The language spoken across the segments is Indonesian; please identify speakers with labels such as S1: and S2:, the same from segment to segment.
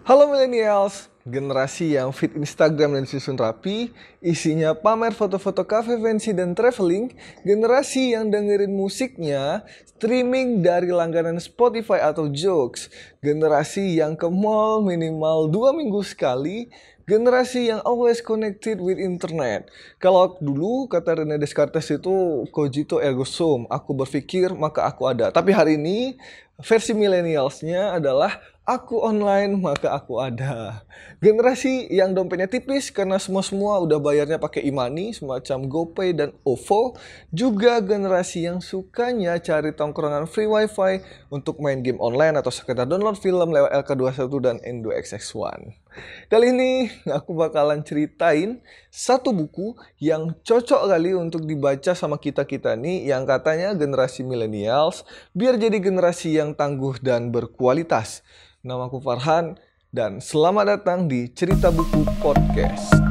S1: Halo millennials, generasi yang fit Instagram dan susun rapi, isinya pamer foto-foto cafe fancy dan traveling, generasi yang dengerin musiknya, streaming dari langganan Spotify atau Jokes, generasi yang ke mall minimal dua minggu sekali, generasi yang always connected with internet. Kalau dulu kata Rene Descartes itu cogito ergo sum, aku berpikir maka aku ada. Tapi hari ini versi millennialsnya adalah aku online maka aku ada. Generasi yang dompetnya tipis karena semua-semua udah bayarnya pakai imani semacam GoPay dan OVO. Juga generasi yang sukanya cari tongkrongan free wifi untuk main game online atau sekedar download film lewat LK21 dan N2XX1. Kali ini aku bakalan ceritain satu buku yang cocok kali untuk dibaca sama kita-kita nih yang katanya generasi millennials biar jadi generasi yang tangguh dan berkualitas. Nama aku Farhan dan selamat datang di Cerita Buku Podcast.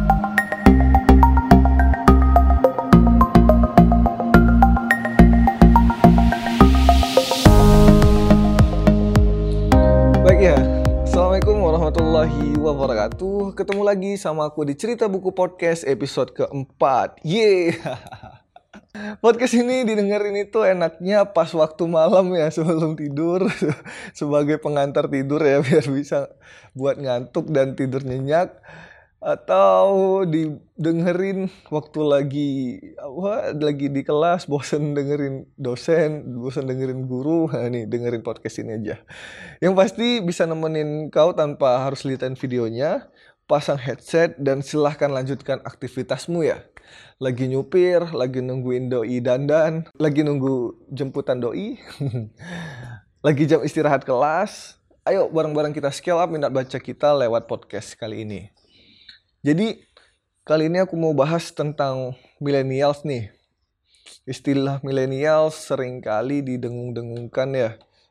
S1: Wabarakatuh. Ketemu lagi sama aku di Cerita Buku Podcast episode keempat. Yeay! Podcast ini didengerin itu enaknya pas waktu malam ya sebelum tidur sebagai pengantar tidur ya biar bisa buat ngantuk dan tidur nyenyak atau didengerin waktu lagi apa lagi di kelas bosen dengerin dosen bosen dengerin guru nah nih dengerin podcast ini aja yang pasti bisa nemenin kau tanpa harus liatin videonya pasang headset dan silahkan lanjutkan aktivitasmu ya lagi nyupir, lagi nungguin doi dandan, lagi nunggu jemputan doi, lagi jam istirahat kelas. Ayo bareng-bareng kita scale up minat baca kita lewat podcast kali ini. Jadi kali ini aku mau bahas tentang millennials nih. Istilah millennials sering kali didengung-dengungkan ya.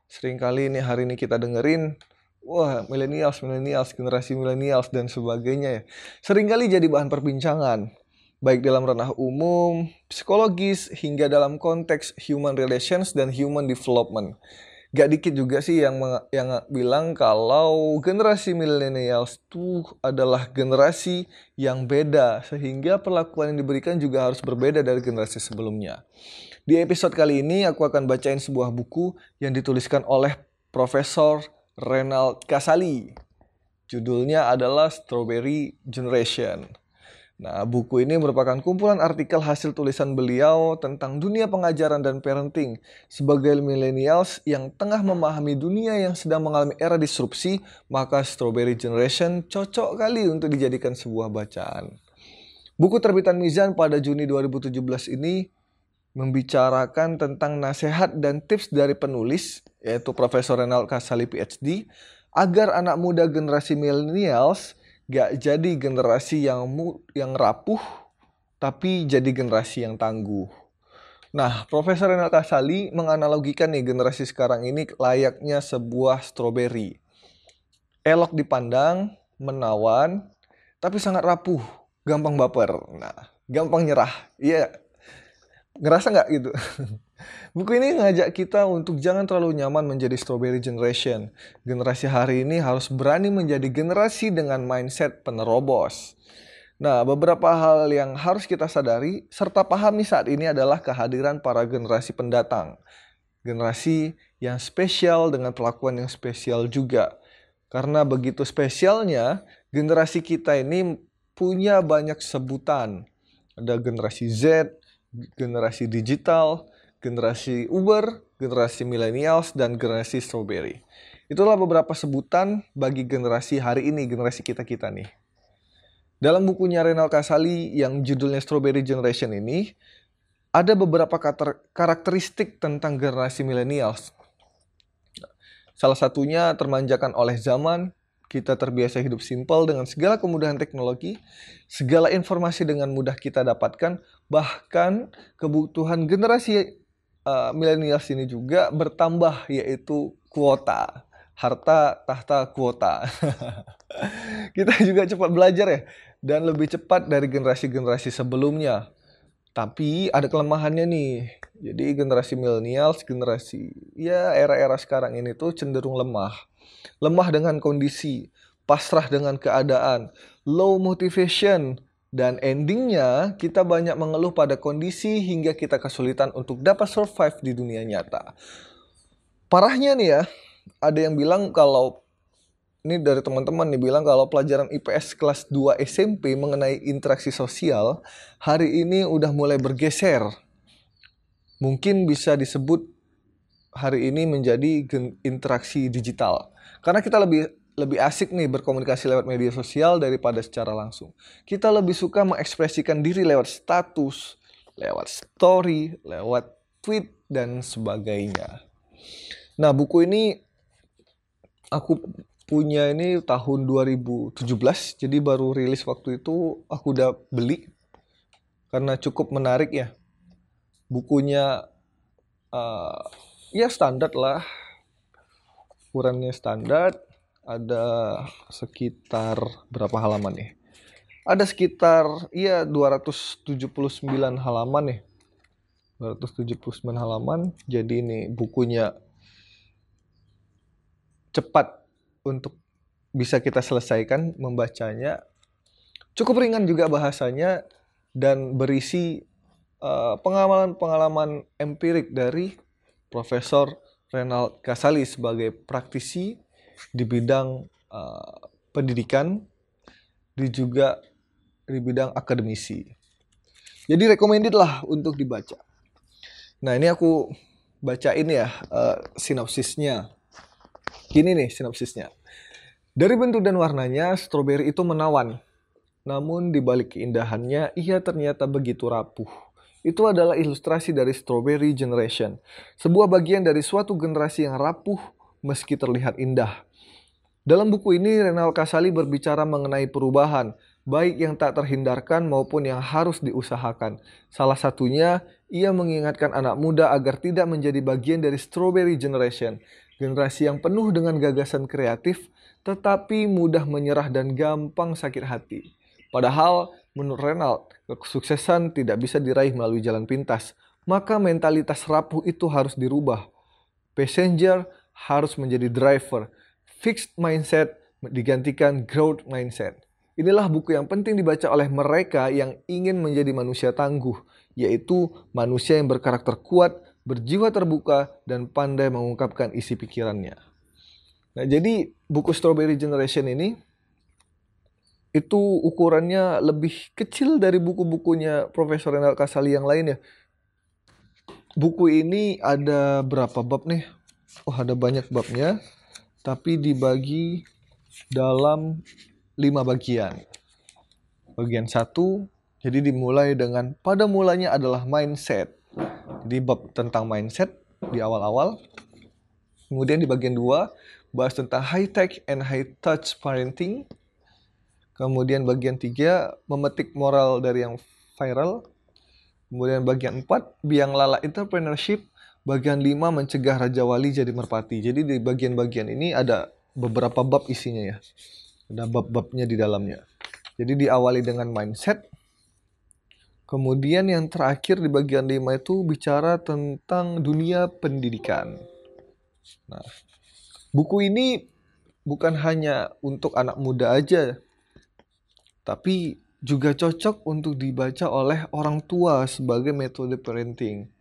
S1: Seringkali ini hari ini kita dengerin wah millennials, millennials, generasi millennials dan sebagainya ya. Seringkali jadi bahan perbincangan baik dalam ranah umum, psikologis, hingga dalam konteks human relations dan human development. Gak dikit juga sih yang yang bilang kalau generasi millennials itu adalah generasi yang beda sehingga perlakuan yang diberikan juga harus berbeda dari generasi sebelumnya. Di episode kali ini aku akan bacain sebuah buku yang dituliskan oleh Profesor Renald Kasali. Judulnya adalah Strawberry Generation. Nah, buku ini merupakan kumpulan artikel hasil tulisan beliau tentang dunia pengajaran dan parenting sebagai millennials yang tengah memahami dunia yang sedang mengalami era disrupsi, maka Strawberry Generation cocok kali untuk dijadikan sebuah bacaan. Buku terbitan Mizan pada Juni 2017 ini membicarakan tentang nasihat dan tips dari penulis, yaitu Profesor Renald Kasali PhD, agar anak muda generasi millennials gak jadi generasi yang mu, yang rapuh tapi jadi generasi yang tangguh. Nah, Profesor Renal Kasali menganalogikan nih generasi sekarang ini layaknya sebuah stroberi. Elok dipandang, menawan, tapi sangat rapuh, gampang baper. Nah, gampang nyerah. Iya, ngerasa nggak gitu? Buku ini ngajak kita untuk jangan terlalu nyaman menjadi strawberry generation. Generasi hari ini harus berani menjadi generasi dengan mindset penerobos. Nah, beberapa hal yang harus kita sadari serta pahami saat ini adalah kehadiran para generasi pendatang. Generasi yang spesial dengan perlakuan yang spesial juga. Karena begitu spesialnya, generasi kita ini punya banyak sebutan. Ada generasi Z, generasi digital, generasi Uber, generasi millennials, dan generasi strawberry. Itulah beberapa sebutan bagi generasi hari ini, generasi kita-kita nih. Dalam bukunya Renal Kasali yang judulnya Strawberry Generation ini, ada beberapa karakteristik tentang generasi millennials. Salah satunya termanjakan oleh zaman, kita terbiasa hidup simpel dengan segala kemudahan teknologi, segala informasi dengan mudah kita dapatkan, bahkan kebutuhan generasi uh, millennials ini juga bertambah yaitu kuota harta tahta kuota. kita juga cepat belajar ya dan lebih cepat dari generasi-generasi sebelumnya. Tapi ada kelemahannya nih. Jadi generasi millennials, generasi ya era-era sekarang ini tuh cenderung lemah. Lemah dengan kondisi pasrah dengan keadaan, low motivation, dan endingnya kita banyak mengeluh pada kondisi hingga kita kesulitan untuk dapat survive di dunia nyata. Parahnya nih ya, ada yang bilang kalau ini dari teman-teman nih bilang kalau pelajaran IPS kelas 2 SMP mengenai interaksi sosial hari ini udah mulai bergeser. Mungkin bisa disebut hari ini menjadi interaksi digital. Karena kita lebih lebih asik nih berkomunikasi lewat media sosial daripada secara langsung. Kita lebih suka mengekspresikan diri lewat status, lewat story, lewat tweet, dan sebagainya. Nah, buku ini aku punya ini tahun 2017, jadi baru rilis waktu itu aku udah beli karena cukup menarik ya. Bukunya uh, ya standar lah, ukurannya standar, ada sekitar berapa halaman nih? Ada sekitar iya 279 halaman nih. 279 halaman. Jadi ini bukunya cepat untuk bisa kita selesaikan membacanya. Cukup ringan juga bahasanya dan berisi eh, pengalaman-pengalaman uh, empirik dari Profesor Renald Kasali sebagai praktisi di bidang uh, pendidikan, di juga di bidang akademisi. Jadi recommended lah untuk dibaca. Nah ini aku bacain ya uh, sinopsisnya. Gini nih sinopsisnya. Dari bentuk dan warnanya, stroberi itu menawan. Namun di balik keindahannya, ia ternyata begitu rapuh. Itu adalah ilustrasi dari Strawberry Generation, sebuah bagian dari suatu generasi yang rapuh meski terlihat indah. Dalam buku ini, Renal Kasali berbicara mengenai perubahan, baik yang tak terhindarkan maupun yang harus diusahakan. Salah satunya, ia mengingatkan anak muda agar tidak menjadi bagian dari Strawberry Generation, generasi yang penuh dengan gagasan kreatif, tetapi mudah menyerah dan gampang sakit hati. Padahal, menurut Renald, kesuksesan tidak bisa diraih melalui jalan pintas, maka mentalitas rapuh itu harus dirubah. Passenger harus menjadi driver, fixed mindset digantikan growth mindset. Inilah buku yang penting dibaca oleh mereka yang ingin menjadi manusia tangguh, yaitu manusia yang berkarakter kuat, berjiwa terbuka, dan pandai mengungkapkan isi pikirannya. Nah, jadi buku Strawberry Generation ini itu ukurannya lebih kecil dari buku-bukunya Profesor Renal Kasali yang lainnya. Buku ini ada berapa bab nih? Oh, ada banyak babnya tapi dibagi dalam lima bagian. Bagian satu, jadi dimulai dengan pada mulanya adalah mindset. Jadi bab tentang mindset di awal-awal. Kemudian di bagian dua, bahas tentang high tech and high touch parenting. Kemudian bagian tiga, memetik moral dari yang viral. Kemudian bagian empat, biang lala entrepreneurship bagian 5 mencegah Raja Wali jadi merpati. Jadi di bagian-bagian ini ada beberapa bab isinya ya. Ada bab-babnya di dalamnya. Jadi diawali dengan mindset. Kemudian yang terakhir di bagian 5 itu bicara tentang dunia pendidikan. Nah, buku ini bukan hanya untuk anak muda aja, tapi juga cocok untuk dibaca oleh orang tua sebagai metode parenting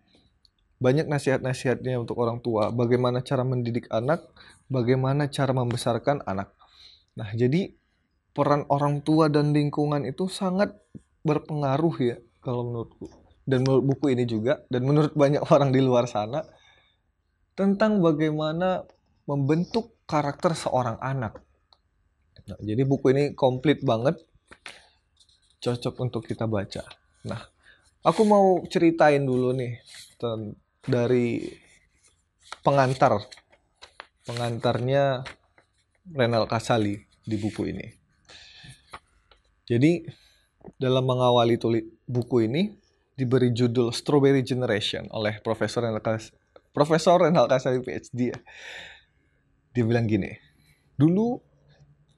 S1: banyak nasihat-nasihatnya untuk orang tua, bagaimana cara mendidik anak, bagaimana cara membesarkan anak. Nah, jadi peran orang tua dan lingkungan itu sangat berpengaruh ya kalau menurutku. Dan menurut buku ini juga dan menurut banyak orang di luar sana tentang bagaimana membentuk karakter seorang anak. Nah, jadi buku ini komplit banget, cocok untuk kita baca. Nah, aku mau ceritain dulu nih dari pengantar pengantarnya Renal Kasali di buku ini. Jadi dalam mengawali tulis buku ini diberi judul Strawberry Generation oleh Profesor Renal Kasali, Profesor Renal Kasali PhD. Dia bilang gini, dulu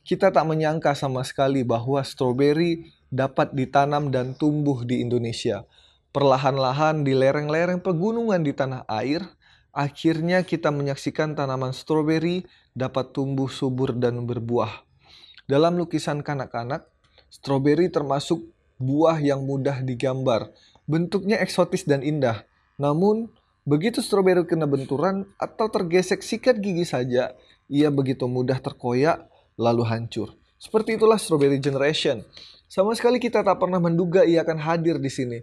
S1: kita tak menyangka sama sekali bahwa strawberry dapat ditanam dan tumbuh di Indonesia Perlahan-lahan di lereng-lereng pegunungan di tanah air, akhirnya kita menyaksikan tanaman stroberi dapat tumbuh subur dan berbuah. Dalam lukisan kanak-kanak, stroberi termasuk buah yang mudah digambar. Bentuknya eksotis dan indah. Namun, begitu stroberi kena benturan atau tergesek sikat gigi saja, ia begitu mudah terkoyak lalu hancur. Seperti itulah Strawberry Generation. Sama sekali kita tak pernah menduga ia akan hadir di sini.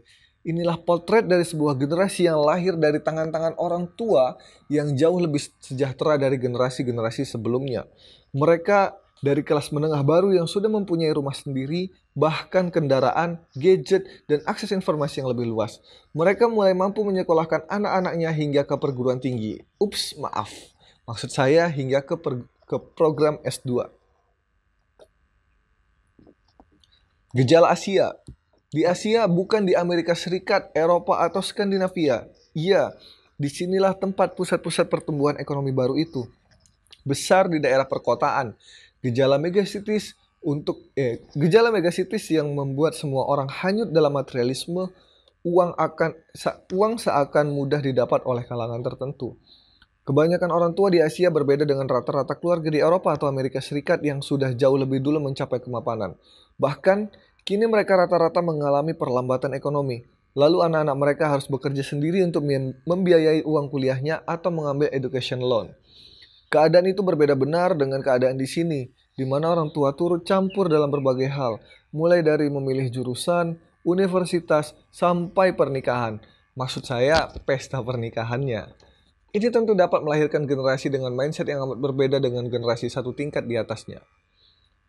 S1: Inilah potret dari sebuah generasi yang lahir dari tangan-tangan orang tua yang jauh lebih sejahtera dari generasi-generasi sebelumnya. Mereka dari kelas menengah baru yang sudah mempunyai rumah sendiri, bahkan kendaraan, gadget, dan akses informasi yang lebih luas. Mereka mulai mampu menyekolahkan anak-anaknya hingga ke perguruan tinggi. Ups, maaf. Maksud saya hingga ke, per, ke program S2. Gejala Asia di Asia bukan di Amerika Serikat, Eropa, atau Skandinavia. Iya, di sinilah tempat pusat-pusat pertumbuhan ekonomi baru itu. Besar di daerah perkotaan. Gejala megasitis untuk eh, gejala megasitis yang membuat semua orang hanyut dalam materialisme, uang akan uang seakan mudah didapat oleh kalangan tertentu. Kebanyakan orang tua di Asia berbeda dengan rata-rata keluarga di Eropa atau Amerika Serikat yang sudah jauh lebih dulu mencapai kemapanan. Bahkan Kini mereka rata-rata mengalami perlambatan ekonomi. Lalu anak-anak mereka harus bekerja sendiri untuk membiayai uang kuliahnya atau mengambil education loan. Keadaan itu berbeda benar dengan keadaan di sini, di mana orang tua turut campur dalam berbagai hal, mulai dari memilih jurusan, universitas, sampai pernikahan. Maksud saya, pesta pernikahannya. Ini tentu dapat melahirkan generasi dengan mindset yang amat berbeda dengan generasi satu tingkat di atasnya.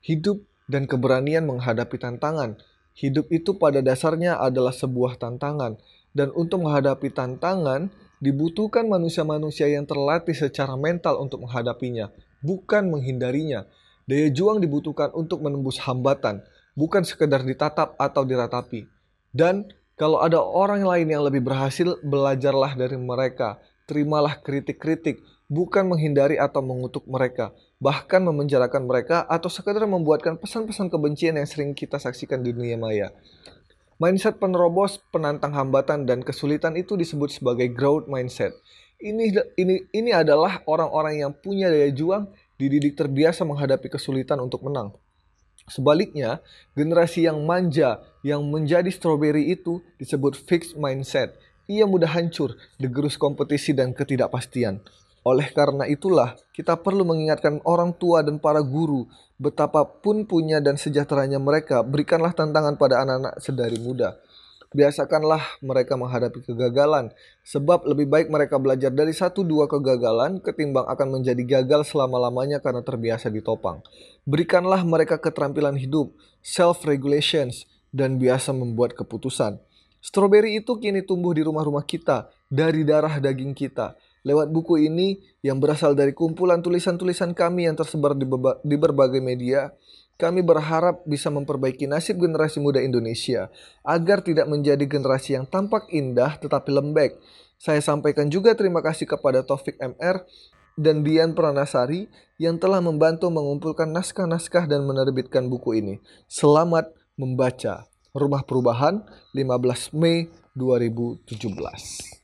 S1: Hidup dan keberanian menghadapi tantangan. Hidup itu pada dasarnya adalah sebuah tantangan, dan untuk menghadapi tantangan dibutuhkan manusia-manusia yang terlatih secara mental untuk menghadapinya, bukan menghindarinya. Daya juang dibutuhkan untuk menembus hambatan, bukan sekedar ditatap atau diratapi. Dan kalau ada orang lain yang lebih berhasil, belajarlah dari mereka. Terimalah kritik-kritik, bukan menghindari atau mengutuk mereka, bahkan memenjarakan mereka atau sekadar membuatkan pesan-pesan kebencian yang sering kita saksikan di dunia maya. Mindset penerobos, penantang hambatan dan kesulitan itu disebut sebagai growth mindset. Ini ini ini adalah orang-orang yang punya daya juang, dididik terbiasa menghadapi kesulitan untuk menang. Sebaliknya, generasi yang manja yang menjadi strawberry itu disebut fixed mindset. Ia mudah hancur, digerus kompetisi dan ketidakpastian. Oleh karena itulah, kita perlu mengingatkan orang tua dan para guru, betapapun punya dan sejahteranya mereka, berikanlah tantangan pada anak-anak sedari muda. Biasakanlah mereka menghadapi kegagalan, sebab lebih baik mereka belajar dari satu dua kegagalan ketimbang akan menjadi gagal selama-lamanya karena terbiasa ditopang. Berikanlah mereka keterampilan hidup, self-regulations, dan biasa membuat keputusan. Stroberi itu kini tumbuh di rumah-rumah kita, dari darah daging kita Lewat buku ini yang berasal dari kumpulan tulisan-tulisan kami yang tersebar di, di berbagai media, kami berharap bisa memperbaiki nasib generasi muda Indonesia agar tidak menjadi generasi yang tampak indah tetapi lembek. Saya sampaikan juga terima kasih kepada Taufik MR dan Dian Pranasari yang telah membantu mengumpulkan naskah-naskah dan menerbitkan buku ini. Selamat membaca. Rumah Perubahan 15 Mei 2017.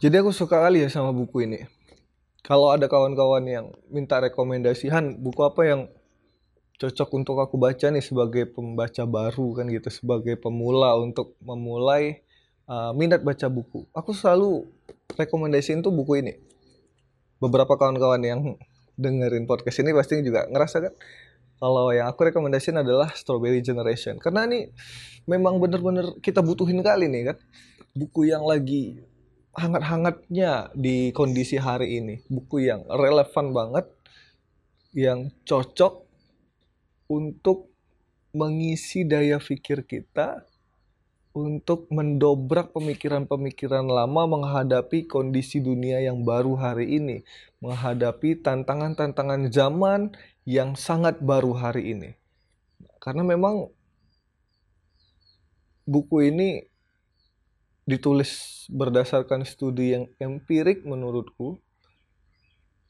S1: Jadi aku suka kali ya sama buku ini. Kalau ada kawan-kawan yang minta rekomendasi, Han, buku apa yang cocok untuk aku baca nih sebagai pembaca baru kan gitu, sebagai pemula untuk memulai uh, minat baca buku. Aku selalu rekomendasiin tuh buku ini. Beberapa kawan-kawan yang dengerin podcast ini pasti juga ngerasa kan kalau yang aku rekomendasiin adalah Strawberry Generation karena ini memang bener-bener kita butuhin kali nih kan buku yang lagi hangat-hangatnya di kondisi hari ini. Buku yang relevan banget, yang cocok untuk mengisi daya pikir kita, untuk mendobrak pemikiran-pemikiran lama menghadapi kondisi dunia yang baru hari ini, menghadapi tantangan-tantangan zaman yang sangat baru hari ini. Karena memang buku ini ditulis berdasarkan studi yang empirik menurutku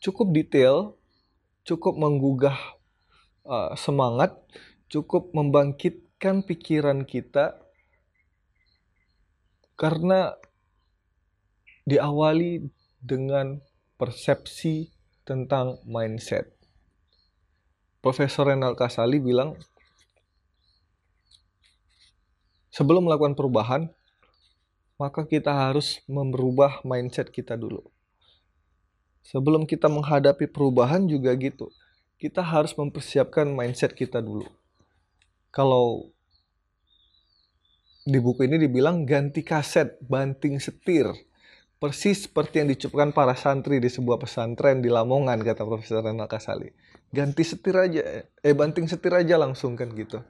S1: cukup detail, cukup menggugah uh, semangat, cukup membangkitkan pikiran kita karena diawali dengan persepsi tentang mindset. Profesor Renal Kasali bilang sebelum melakukan perubahan maka kita harus merubah mindset kita dulu. Sebelum kita menghadapi perubahan juga gitu. Kita harus mempersiapkan mindset kita dulu. Kalau di buku ini dibilang ganti kaset, banting setir. Persis seperti yang diucapkan para santri di sebuah pesantren di Lamongan, kata Profesor Renal Kasali. Ganti setir aja, eh banting setir aja langsung kan gitu.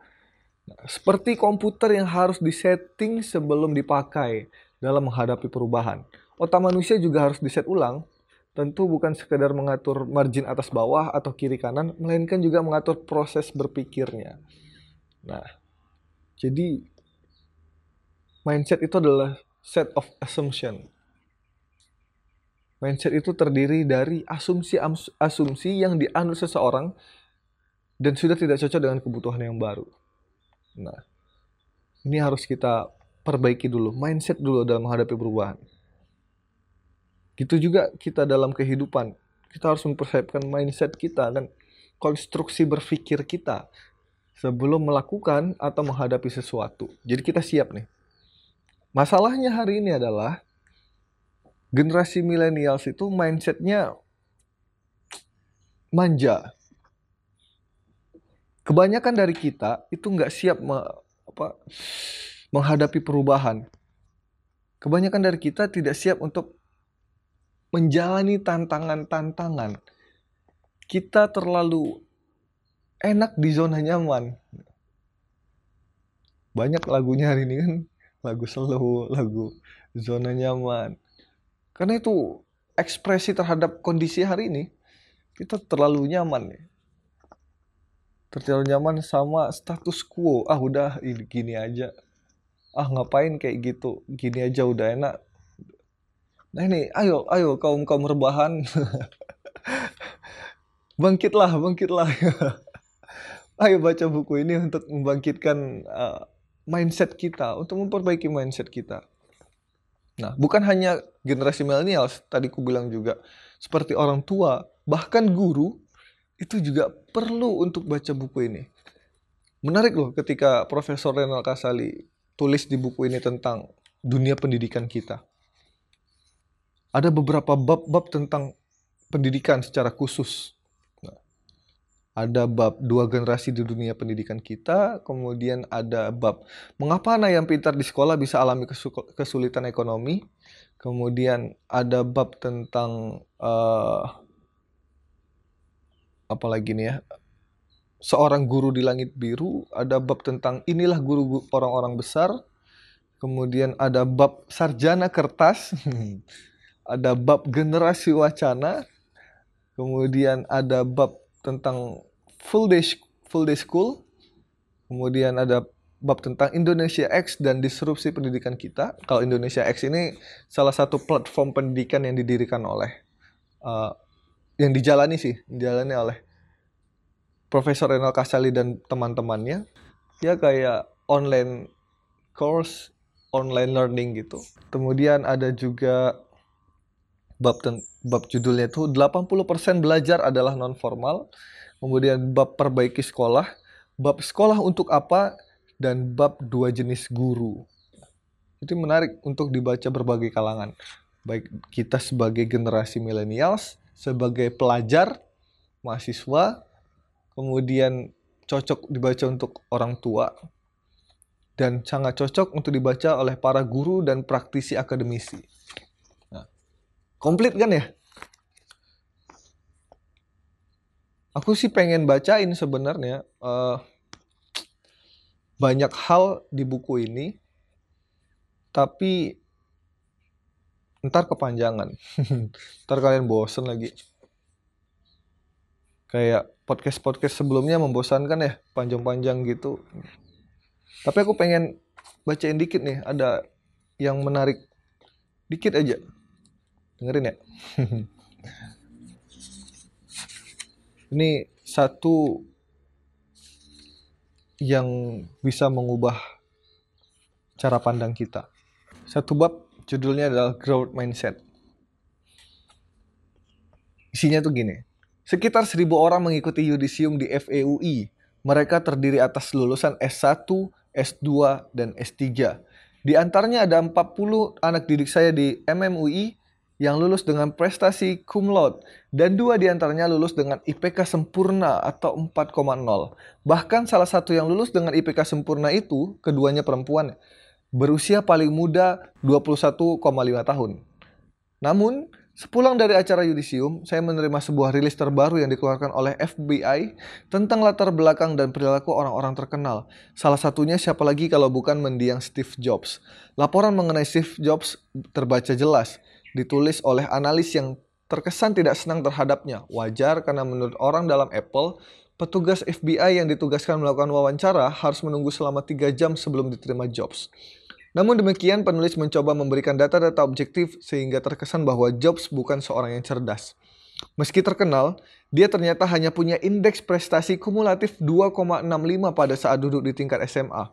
S1: Seperti komputer yang harus disetting sebelum dipakai dalam menghadapi perubahan. Otak manusia juga harus diset ulang tentu bukan sekedar mengatur margin atas bawah atau kiri kanan, melainkan juga mengatur proses berpikirnya. Nah, jadi mindset itu adalah set of assumption. Mindset itu terdiri dari asumsi-asumsi yang dianut seseorang dan sudah tidak cocok dengan kebutuhan yang baru. Nah, ini harus kita perbaiki dulu, mindset dulu dalam menghadapi perubahan. Gitu juga kita dalam kehidupan. Kita harus mempersiapkan mindset kita dan konstruksi berpikir kita sebelum melakukan atau menghadapi sesuatu. Jadi kita siap nih. Masalahnya hari ini adalah generasi milenials itu mindsetnya manja. Kebanyakan dari kita itu nggak siap me, apa, menghadapi perubahan. Kebanyakan dari kita tidak siap untuk menjalani tantangan-tantangan. Kita terlalu enak di zona nyaman. Banyak lagunya hari ini kan lagu slow, lagu zona nyaman. Karena itu ekspresi terhadap kondisi hari ini kita terlalu nyaman nih. Terlalu nyaman sama status quo. Ah udah ini gini aja. Ah ngapain kayak gitu? Gini aja udah enak Nah ini, ayo, ayo kaum kaum rebahan, bangkitlah, bangkitlah. ayo baca buku ini untuk membangkitkan uh, mindset kita, untuk memperbaiki mindset kita. Nah, bukan hanya generasi milenial, tadi ku bilang juga, seperti orang tua, bahkan guru, itu juga perlu untuk baca buku ini. Menarik loh ketika Profesor Renal Kasali tulis di buku ini tentang dunia pendidikan kita ada beberapa bab-bab tentang pendidikan secara khusus. Nah, ada bab dua generasi di dunia pendidikan kita, kemudian ada bab mengapa anak yang pintar di sekolah bisa alami kesulitan ekonomi, kemudian ada bab tentang uh, apa lagi nih ya, seorang guru di langit biru, ada bab tentang inilah guru orang-orang besar, kemudian ada bab sarjana kertas. ada bab generasi wacana, kemudian ada bab tentang full day full day school, kemudian ada bab tentang Indonesia X dan disrupsi pendidikan kita. Kalau Indonesia X ini salah satu platform pendidikan yang didirikan oleh uh, yang dijalani sih, dijalani oleh Profesor Renal Kasali dan teman-temannya. Ya kayak online course, online learning gitu. Kemudian ada juga bab bab judulnya itu 80% belajar adalah non formal. Kemudian bab perbaiki sekolah, bab sekolah untuk apa dan bab dua jenis guru. Itu menarik untuk dibaca berbagai kalangan. Baik kita sebagai generasi millennials, sebagai pelajar, mahasiswa, kemudian cocok dibaca untuk orang tua, dan sangat cocok untuk dibaca oleh para guru dan praktisi akademisi. Komplit kan ya? Aku sih pengen bacain sebenarnya uh, banyak hal di buku ini, tapi ntar kepanjangan, ntar kalian bosen lagi. Kayak podcast-podcast sebelumnya membosankan ya, panjang-panjang gitu. Tapi aku pengen bacain dikit nih, ada yang menarik dikit aja. Dengerin ya. Ini satu yang bisa mengubah cara pandang kita. Satu bab judulnya adalah growth mindset. Isinya tuh gini. Sekitar seribu orang mengikuti yudisium di FEUI. Mereka terdiri atas lulusan S1, S2, dan S3. Di antaranya ada 40 anak didik saya di MMUI yang lulus dengan prestasi cum laude dan dua di antaranya lulus dengan IPK sempurna atau 4,0. Bahkan salah satu yang lulus dengan IPK sempurna itu keduanya perempuan berusia paling muda 21,5 tahun. Namun, sepulang dari acara yudisium, saya menerima sebuah rilis terbaru yang dikeluarkan oleh FBI tentang latar belakang dan perilaku orang-orang terkenal. Salah satunya siapa lagi kalau bukan mendiang Steve Jobs. Laporan mengenai Steve Jobs terbaca jelas ditulis oleh analis yang terkesan tidak senang terhadapnya. Wajar karena menurut orang dalam Apple, petugas FBI yang ditugaskan melakukan wawancara harus menunggu selama 3 jam sebelum diterima Jobs. Namun demikian, penulis mencoba memberikan data-data objektif sehingga terkesan bahwa Jobs bukan seorang yang cerdas. Meski terkenal, dia ternyata hanya punya indeks prestasi kumulatif 2,65 pada saat duduk di tingkat SMA.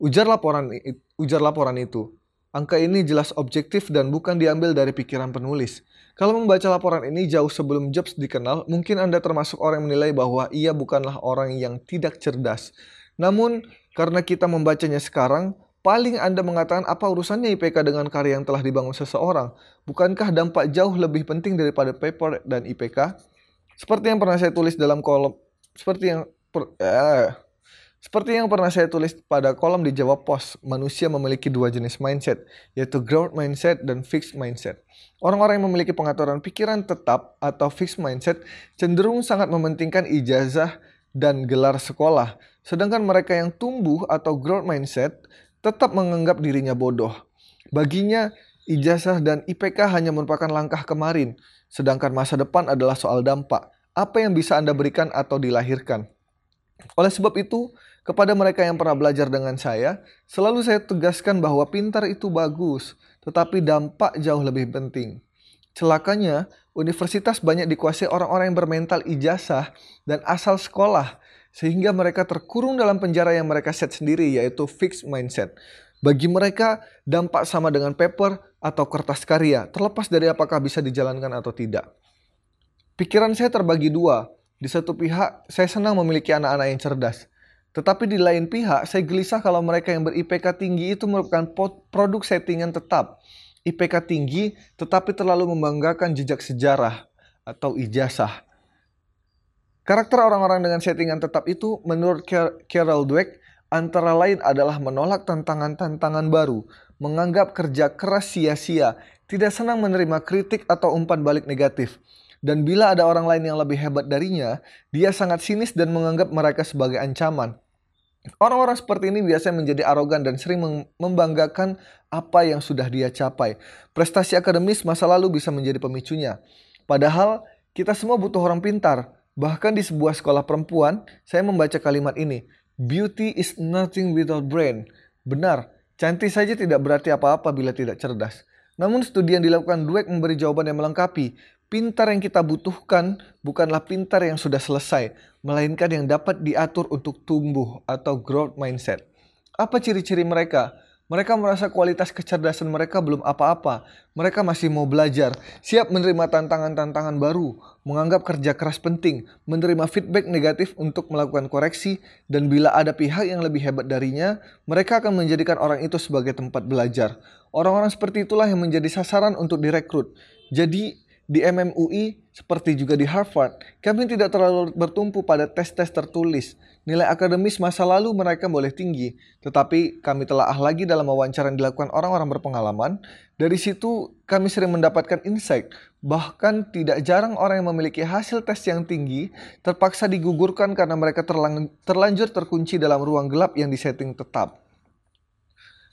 S1: Ujar laporan, ujar laporan itu, Angka ini jelas objektif dan bukan diambil dari pikiran penulis. Kalau membaca laporan ini jauh sebelum Jobs dikenal, mungkin Anda termasuk orang yang menilai bahwa ia bukanlah orang yang tidak cerdas. Namun, karena kita membacanya sekarang, paling Anda mengatakan apa urusannya IPK dengan karya yang telah dibangun seseorang? Bukankah dampak jauh lebih penting daripada paper dan IPK? Seperti yang pernah saya tulis dalam kolom, seperti yang per, eh, seperti yang pernah saya tulis pada kolom di Jawab Pos, manusia memiliki dua jenis mindset, yaitu growth mindset dan fixed mindset. Orang-orang yang memiliki pengaturan pikiran tetap atau fixed mindset cenderung sangat mementingkan ijazah dan gelar sekolah, sedangkan mereka yang tumbuh atau growth mindset tetap menganggap dirinya bodoh. Baginya, ijazah dan IPK hanya merupakan langkah kemarin, sedangkan masa depan adalah soal dampak. Apa yang bisa Anda berikan atau dilahirkan? Oleh sebab itu, kepada mereka yang pernah belajar dengan saya, selalu saya tegaskan bahwa pintar itu bagus, tetapi dampak jauh lebih penting. Celakanya, universitas banyak dikuasai orang-orang yang bermental ijazah dan asal sekolah, sehingga mereka terkurung dalam penjara yang mereka set sendiri, yaitu fixed mindset. Bagi mereka, dampak sama dengan paper atau kertas karya, terlepas dari apakah bisa dijalankan atau tidak. Pikiran saya terbagi dua. Di satu pihak, saya senang memiliki anak-anak yang cerdas. Tetapi di lain pihak, saya gelisah kalau mereka yang ber-IPK tinggi itu merupakan produk settingan tetap. IPK tinggi tetapi terlalu membanggakan jejak sejarah atau ijazah. Karakter orang-orang dengan settingan tetap itu menurut Carol Dweck antara lain adalah menolak tantangan-tantangan baru, menganggap kerja keras sia-sia, tidak senang menerima kritik atau umpan balik negatif. Dan bila ada orang lain yang lebih hebat darinya, dia sangat sinis dan menganggap mereka sebagai ancaman. Orang-orang seperti ini biasanya menjadi arogan dan sering membanggakan apa yang sudah dia capai. Prestasi akademis masa lalu bisa menjadi pemicunya. Padahal kita semua butuh orang pintar. Bahkan di sebuah sekolah perempuan, saya membaca kalimat ini. Beauty is nothing without brain. Benar, cantik saja tidak berarti apa-apa bila tidak cerdas. Namun studi yang dilakukan Dweck memberi jawaban yang melengkapi. Pintar yang kita butuhkan bukanlah pintar yang sudah selesai, melainkan yang dapat diatur untuk tumbuh atau growth mindset. Apa ciri-ciri mereka? Mereka merasa kualitas kecerdasan mereka belum apa-apa. Mereka masih mau belajar, siap menerima tantangan-tantangan baru, menganggap kerja keras penting, menerima feedback negatif untuk melakukan koreksi, dan bila ada pihak yang lebih hebat darinya, mereka akan menjadikan orang itu sebagai tempat belajar. Orang-orang seperti itulah yang menjadi sasaran untuk direkrut. Jadi, di MMUI, seperti juga di Harvard, kami tidak terlalu bertumpu pada tes-tes tertulis. Nilai akademis masa lalu mereka boleh tinggi, tetapi kami telah ah lagi dalam wawancara yang dilakukan orang-orang berpengalaman. Dari situ, kami sering mendapatkan insight. Bahkan tidak jarang orang yang memiliki hasil tes yang tinggi terpaksa digugurkan karena mereka terlanjur terkunci dalam ruang gelap yang disetting tetap.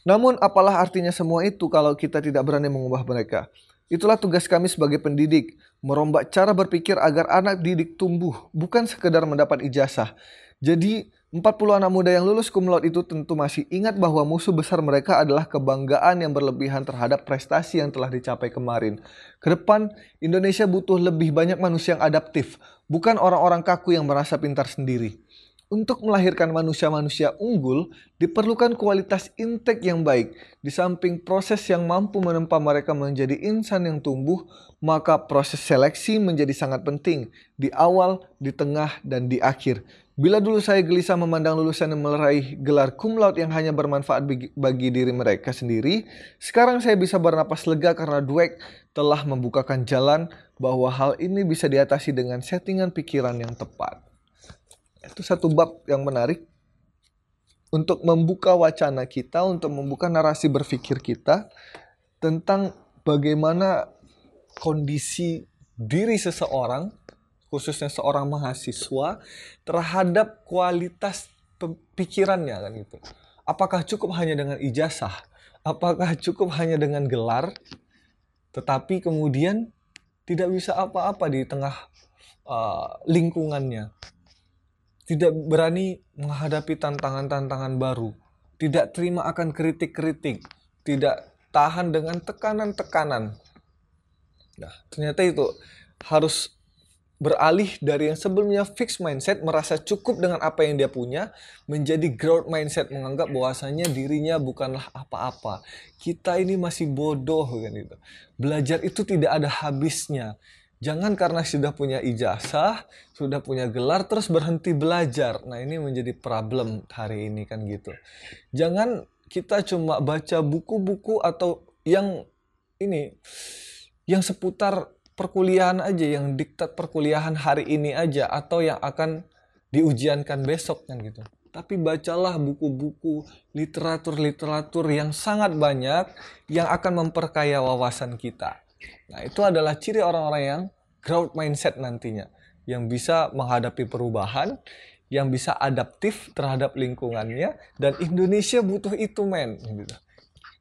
S1: Namun apalah artinya semua itu kalau kita tidak berani mengubah mereka? Itulah tugas kami sebagai pendidik, merombak cara berpikir agar anak didik tumbuh, bukan sekedar mendapat ijazah. Jadi, 40 anak muda yang lulus laude itu tentu masih ingat bahwa musuh besar mereka adalah kebanggaan yang berlebihan terhadap prestasi yang telah dicapai kemarin. Ke depan, Indonesia butuh lebih banyak manusia yang adaptif, bukan orang-orang kaku yang merasa pintar sendiri. Untuk melahirkan manusia-manusia unggul, diperlukan kualitas intake yang baik. Di samping proses yang mampu menempa mereka menjadi insan yang tumbuh, maka proses seleksi menjadi sangat penting di awal, di tengah, dan di akhir. Bila dulu saya gelisah memandang lulusan yang gelar cum laude yang hanya bermanfaat bagi, diri mereka sendiri, sekarang saya bisa bernapas lega karena Dweck telah membukakan jalan bahwa hal ini bisa diatasi dengan settingan pikiran yang tepat. Itu satu bab yang menarik untuk membuka wacana kita, untuk membuka narasi berpikir kita tentang bagaimana kondisi diri seseorang khususnya seorang mahasiswa terhadap kualitas pikirannya kan gitu. Apakah cukup hanya dengan ijazah? Apakah cukup hanya dengan gelar? Tetapi kemudian tidak bisa apa-apa di tengah uh, lingkungannya. Tidak berani menghadapi tantangan-tantangan baru. Tidak terima akan kritik-kritik. Tidak tahan dengan tekanan-tekanan. Nah, ternyata itu harus beralih dari yang sebelumnya fixed mindset merasa cukup dengan apa yang dia punya menjadi growth mindset menganggap bahwasanya dirinya bukanlah apa-apa kita ini masih bodoh kan itu belajar itu tidak ada habisnya jangan karena sudah punya ijazah sudah punya gelar terus berhenti belajar nah ini menjadi problem hari ini kan gitu jangan kita cuma baca buku-buku atau yang ini yang seputar perkuliahan aja yang diktat perkuliahan hari ini aja atau yang akan diujiankan besok kan gitu. Tapi bacalah buku-buku literatur-literatur yang sangat banyak yang akan memperkaya wawasan kita. Nah, itu adalah ciri orang-orang yang growth mindset nantinya yang bisa menghadapi perubahan, yang bisa adaptif terhadap lingkungannya dan Indonesia butuh itu men gitu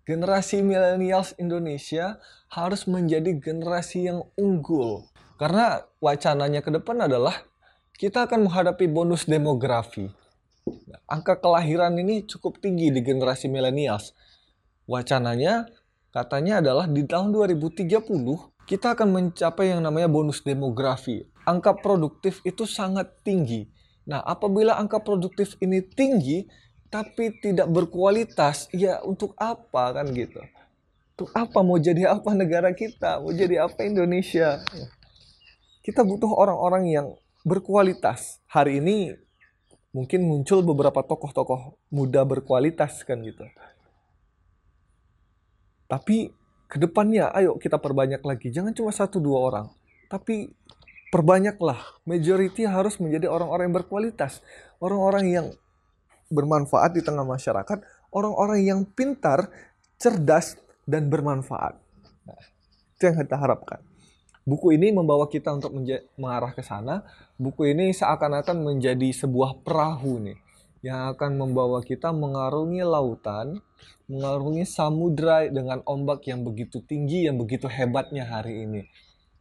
S1: generasi milenials Indonesia harus menjadi generasi yang unggul. Karena wacananya ke depan adalah kita akan menghadapi bonus demografi. Angka kelahiran ini cukup tinggi di generasi milenials. Wacananya katanya adalah di tahun 2030 kita akan mencapai yang namanya bonus demografi. Angka produktif itu sangat tinggi. Nah, apabila angka produktif ini tinggi, tapi tidak berkualitas, ya untuk apa kan gitu? Untuk apa mau jadi apa negara kita? Mau jadi apa Indonesia? Kita butuh orang-orang yang berkualitas. Hari ini mungkin muncul beberapa tokoh-tokoh muda berkualitas kan gitu. Tapi ke depannya ayo kita perbanyak lagi. Jangan cuma satu dua orang. Tapi perbanyaklah. Majority harus menjadi orang-orang yang berkualitas. Orang-orang yang bermanfaat di tengah masyarakat, orang-orang yang pintar, cerdas, dan bermanfaat. Nah, itu yang kita harapkan. Buku ini membawa kita untuk mengarah ke sana. Buku ini seakan-akan menjadi sebuah perahu nih yang akan membawa kita mengarungi lautan, mengarungi samudra dengan ombak yang begitu tinggi, yang begitu hebatnya hari ini.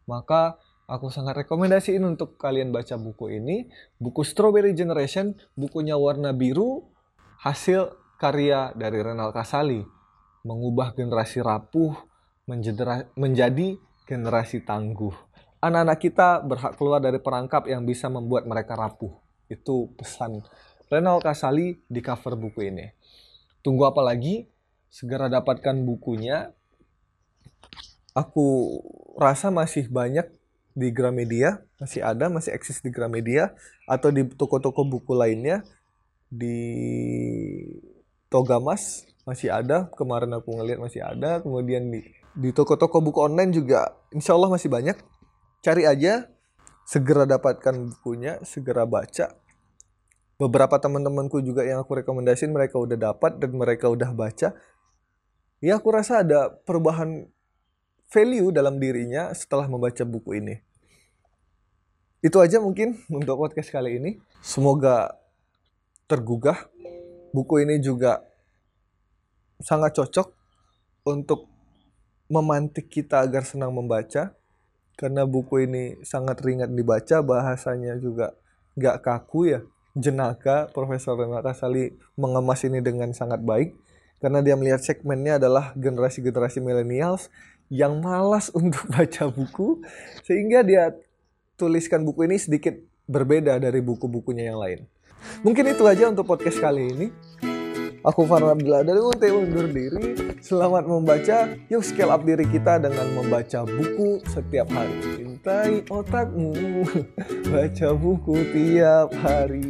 S1: Maka Aku sangat rekomendasiin untuk kalian baca buku ini. Buku Strawberry Generation, bukunya warna biru, hasil karya dari Renal Kasali. Mengubah generasi rapuh menjadi generasi tangguh. Anak-anak kita berhak keluar dari perangkap yang bisa membuat mereka rapuh. Itu pesan Renal Kasali di cover buku ini. Tunggu apa lagi? Segera dapatkan bukunya. Aku rasa masih banyak di Gramedia masih ada masih eksis di Gramedia atau di toko-toko buku lainnya di Togamas masih ada kemarin aku ngeliat masih ada kemudian di di toko-toko buku online juga insya Allah masih banyak cari aja segera dapatkan bukunya segera baca beberapa teman-temanku juga yang aku rekomendasiin mereka udah dapat dan mereka udah baca ya aku rasa ada perubahan value dalam dirinya setelah membaca buku ini. Itu aja mungkin untuk podcast kali ini. Semoga tergugah. Buku ini juga sangat cocok untuk memantik kita agar senang membaca. Karena buku ini sangat ringan dibaca, bahasanya juga gak kaku ya. Jenaka, Profesor Renata Sali mengemas ini dengan sangat baik. Karena dia melihat segmennya adalah generasi-generasi millennials yang malas untuk baca buku sehingga dia tuliskan buku ini sedikit berbeda dari buku-bukunya yang lain. Mungkin itu aja untuk podcast kali ini. Aku Farhan Abdullah dari UT undur diri. Selamat membaca. Yuk scale up diri kita dengan membaca buku setiap hari. Cintai otakmu. Baca buku tiap hari.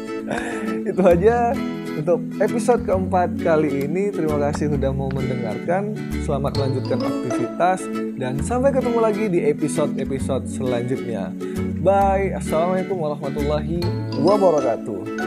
S1: Itu aja untuk episode keempat kali ini. Terima kasih sudah mau mendengarkan. Selamat melanjutkan aktivitas. Dan sampai ketemu lagi di episode-episode selanjutnya. Bye. Assalamualaikum warahmatullahi wabarakatuh.